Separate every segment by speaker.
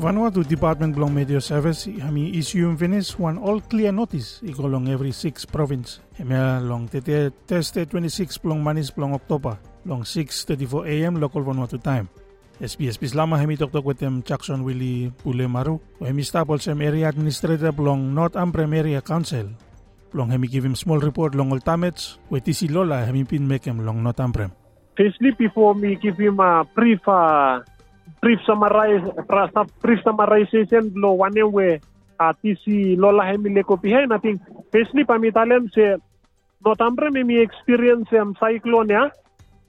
Speaker 1: Vanuatu Department belong Media Service hami issue finish one all clear notice ikolong every six province. Hami long tete teste 26 belong manis belong October long 6:34 a.m. local Vanuatu time. SBS bis lama hemi with them Jackson Willie Pule Maru. Hemi stapol sem area administrator belong North Ambrem Area Council. Long hemi give him small report long all tamets. With si Lola hemi pin make him long North Ambrem.
Speaker 2: Firstly, before me give him a brief uh, brief summarize brief summarization lo one way uh, tisi lola hemi le ko pihen I think firstly pamitalem se North Ambrym me mi experience am cyclone ya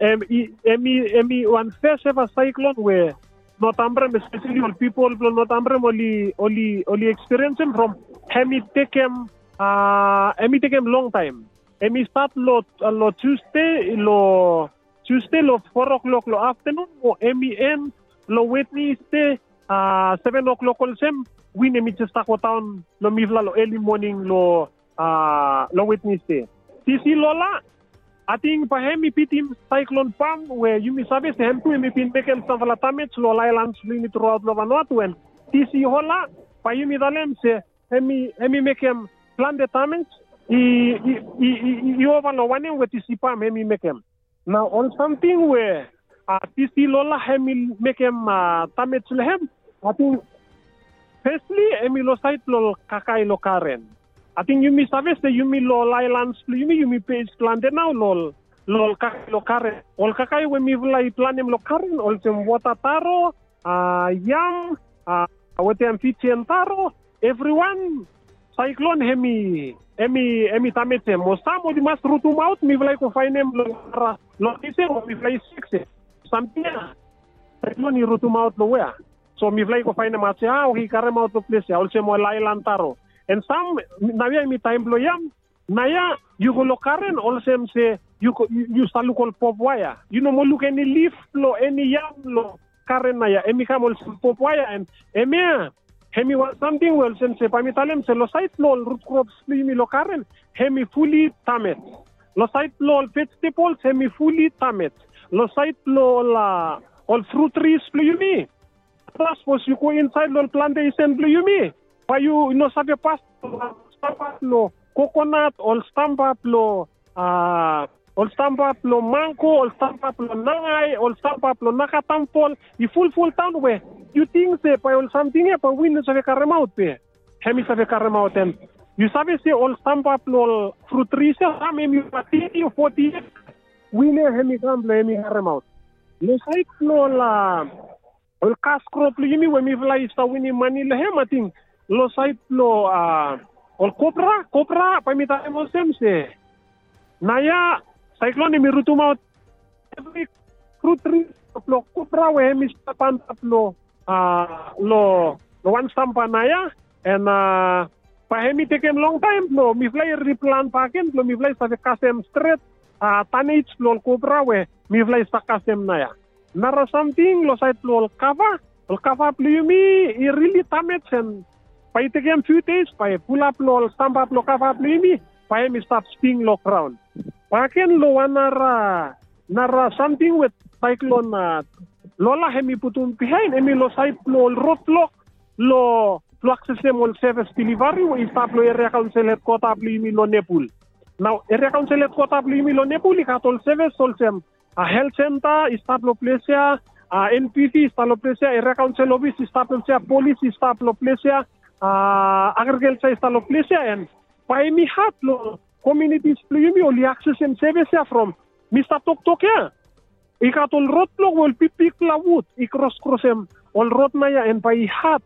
Speaker 2: em emi emi one first ever cyclone where North Ambrym especially all people lo North Ambrym only only only experience from hemi takem uh hemi takem long time. Emi start lo lo Tuesday lo Tuesday lo 4 o'clock lo afternoon o emi end lo ste uh, 7 o'clock sem win mi chesta ko town. Lo mivla lo early morning lo uh, lo ste tisi lola ating pahemi pitim cyclone pam where you mi sabe se hemtu mi pin bekem sanvala tamets lo islands lini throughout lo Vanuatu. En tisi hola pa yumi dalem se hemi hemi mekem plan de tamets i i i i over lo wane with tisi pam hemi mekem now on something where lola hemi mekem uh, tamet lehem ating firstly emi lo site lo kakai lo karen. Ating yumi sabes te yumi lo lailan yumi yumi page plan de now lol lol kakai lo karen. Ol kakai we mi vlai planem lo karen ol sem wata taro uh, yam uh, wete am fichen taro. Everyone cyclone hemi emi emi tamete mo samo di mas rutu maut mi vlai ko fainem lo lo ise mi vlai six sampia no ni rutu maut lo wea so mi vlai ko faina matse ah o hi kare maut lo place ol se mo lai lantaro. En sam navia mi time lo yam naya you go lo karen ol sem se you you salu kol pop waya you know mo look any leaf lo any yam lo karen naya emi eh, kam ol pop waya en emia hemi wa something well sem se pami talem se lo site lo root crops mi lo karen. Eh, hemi fully tamet. Lo site lo vegetables hemi eh, fully tamet lo site lo la all fruit trees plu yumi plus was you go inside lo plantation plu yumi pa you no sabe pas lo coconut all stamp up lo uh, all stamp up lo mango all stamp up lo nangai all stamp up lo nakatampol i full full town we. You think se pa all something e pa win sabe karemaut pe eh. hemi sabe karemaut en you sabe eh. se all stamp up lo fruit trees ha me mi pati 40 winner hemi gamble hemi haremaut. Le sai no la el casco pli mi we mi fly sta wini mani le hematin. Lo sai no a ol copra copra pa mi. Naya cyclone mi rutu maut. Every crew lo copra we hemi sta pan lo a lo lo wan sampa naya and a pa hemi long time lo miflay replan pa ken lo mi fly kasem straight uh, tanage lol cobra we mi vlay sa kasem na ya. Nara something lo sait lol kava, lol kava plumi i really tamet sen pa itegem few days pa pull up lol stamp up kava plumi pa mi stop sting lo crown. Paken lo nara nara something with cyclone uh, lola hemi putum behind emi lo sait lol roadblock lo lo accessem ol service delivery wo istap lo area council headquarter plumi lo nepul. Now, reconciliate quota milon Nepuli Katol Seves Solsem, a uh, health center, Statloplasia, uh, a NPC, Statloplasia, a recouncil office, Statloplasia, police, Statloplasia, uh, agriculture, Statloplasia, and Paimi Hatlo communities, Plumi, Oli Access and Sevesia from Mr. Toktokia. Ikatol Rotlo will be pick la wood, Ikros Crosem, Ol Rotnaya, and Pai Hat,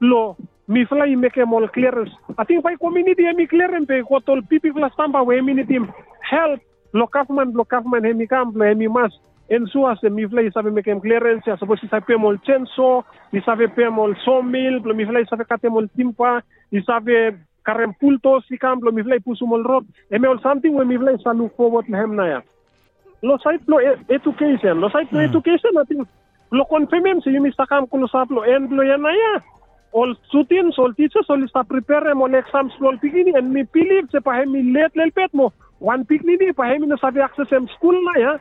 Speaker 2: Lo, mi fly make mol clearance. Think by community mi clearance pe ko tol pipi fla stampa we community help lo government lo government hemi camp lo hemi mas en sua se mi fly sabe make clearance ya suppose sa pe mol censo, mi sabe pe mol sawmill, lo mi fly sabe kate mol timpa, mi sabe karem pulto si camp lo mi fly pusu mol road. E me ol something we mi fly sa look forward hem na ya. Lo site lo education, lo site lo education I think lo confirm se yumi sa camp kulo saplo en lo yan na ya all students, all teachers, all está prepare mo exams lo pikini and mi believe se pahemi late lelpet mo. One pikini di pahemi na sabi access em school na ya.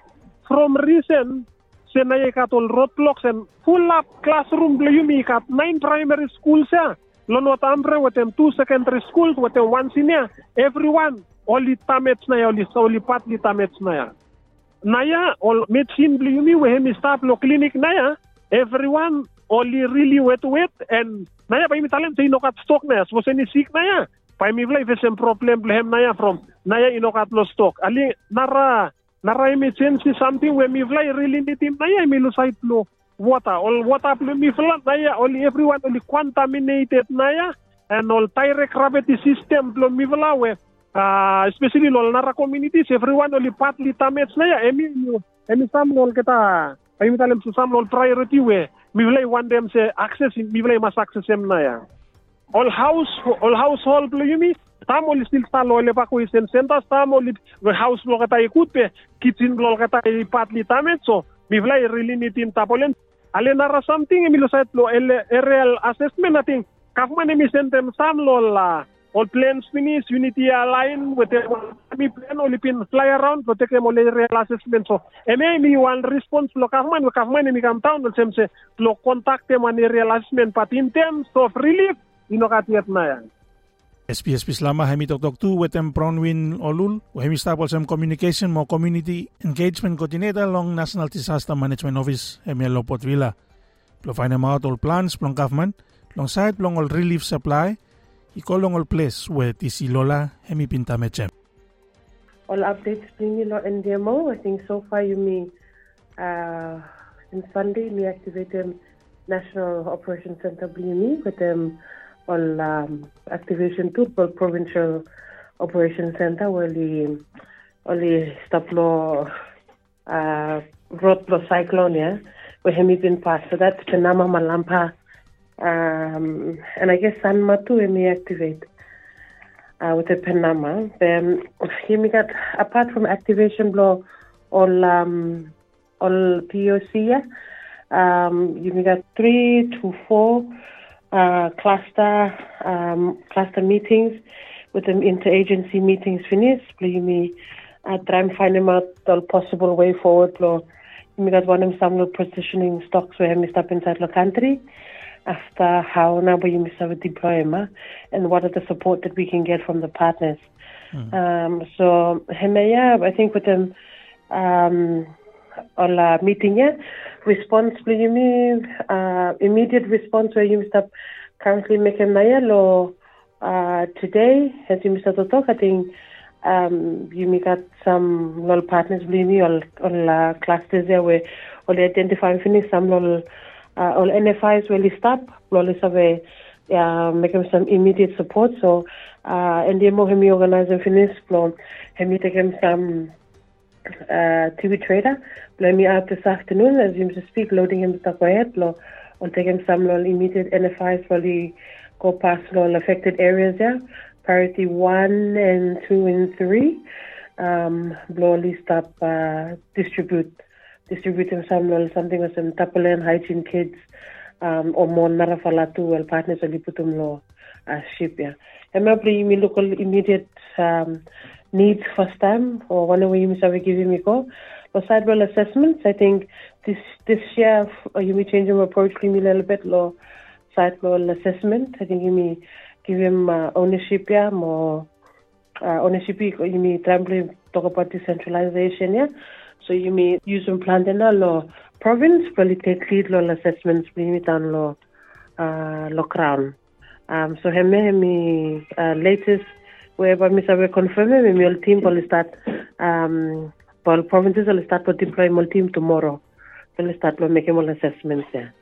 Speaker 2: From recent sen na kat ol roadblocks and full up classroom ble yumi kat nine primary schools ya. Lo not ambre watem two secondary schools watem one senior everyone only tamets na ya only only partly tamets na ya. Na ya ol medicine ble yumi we hemi staff lo clinic na ya. Everyone only really wet wet and na ya pa imi talent sa inokat stock na so ni sick na ya pa imi vla ifesem problem blehem na ya from na ya inokat lo stock ali nara nara emergency something we mi vla really need him na ya mi lo site lo water all water plo mi vla na ya only everyone only contaminated na ya and all direct gravity system plo mi vla we uh, especially lol nara communities everyone only partly damaged na ya emi emi sam lol kita ay mi talem sa lol priority we. Mi vlay one dem se access mi vlay mas access em na ya. All house all household lo yumi tamo li still sta lo le pa ko isen senta tamo li house lo kata ikut pe kitchen lo kata ipat li tamet so mi vlay really ni tin tapolen ale nara something mi lo sait lo el real assessment nating kafman mi sentem sam lo la all plans finish unity align with the mi plan only pin fly around to take mo le real assessment so. Eme mi one response lo kafman lo kafman mi kam town lo semse lo contact man real assessment but in terms of relief ino katiat na yan
Speaker 1: SPSP selama hemi tok tok tu wetem Bronwyn Olul, hemi stapol sem communication mo community engagement coordinator long National Disaster Management Office hemi Lopot Villa. Lo find them out all plans plong government, long side plong all relief supply, ikolong all place where tisi lola hemi pinta mechem.
Speaker 3: All updates bring you NDMO. I think so far you mean uh, since Sunday we activated National Operation Center BME with them all um, activation tool for provincial operation center where the only stop law uh, road law cyclone yeah where him been passed so that's Penama Malampa um, and I guess San Matu me activate uh, with the Penama then he got apart from activation law all um, all POC um, you got three to four uh, cluster um, cluster meetings with the interagency meetings finished. Please me uh, try and find them out the possible way forward. Lo, we got one of some positioning stocks where we stop inside the country after how now we miss our deployment and what are the support that we can get from the partners. Mm. Um, so I think with them um, on la meeting yeah, response you mean uh, immediate response where you stop currently making my lo uh, today as you Mr. talk I think um, you got some little partners believe me all all uh, clusters there where all identify finish some little uh, all NFIs really stop lol is away uh, making some immediate support so uh, and the more hemi organizing finish lo hemi taking some uh, TV trader. Blow me out this afternoon as you speak, loading him the quiet blow on taking some lol immediate NFIs the go past lol affected areas there. Priority one and two and three. Um, blow list up, uh, distribute, distributing some lol something with some tapalan hygiene kits, um, or more narafalatu well partners ali putum lo uh, ship yeah. And maybe local immediate um, needs first time or one of you are giving me go. For sidewell assessments, I think this this year uh, you may change your approach to me a little bit low sidewell assessment. I think you may give him uh, ownership yeah more uh, ownership you may try to talk about decentralization yeah. So you may use some plan in law province, lead law assessments, it down law uh, law crown. Um, so hemi hemi uh, latest whereby Mr. we confirm me my team will start um well provinces will start to deploy my team tomorrow. Will start to make more assessments there.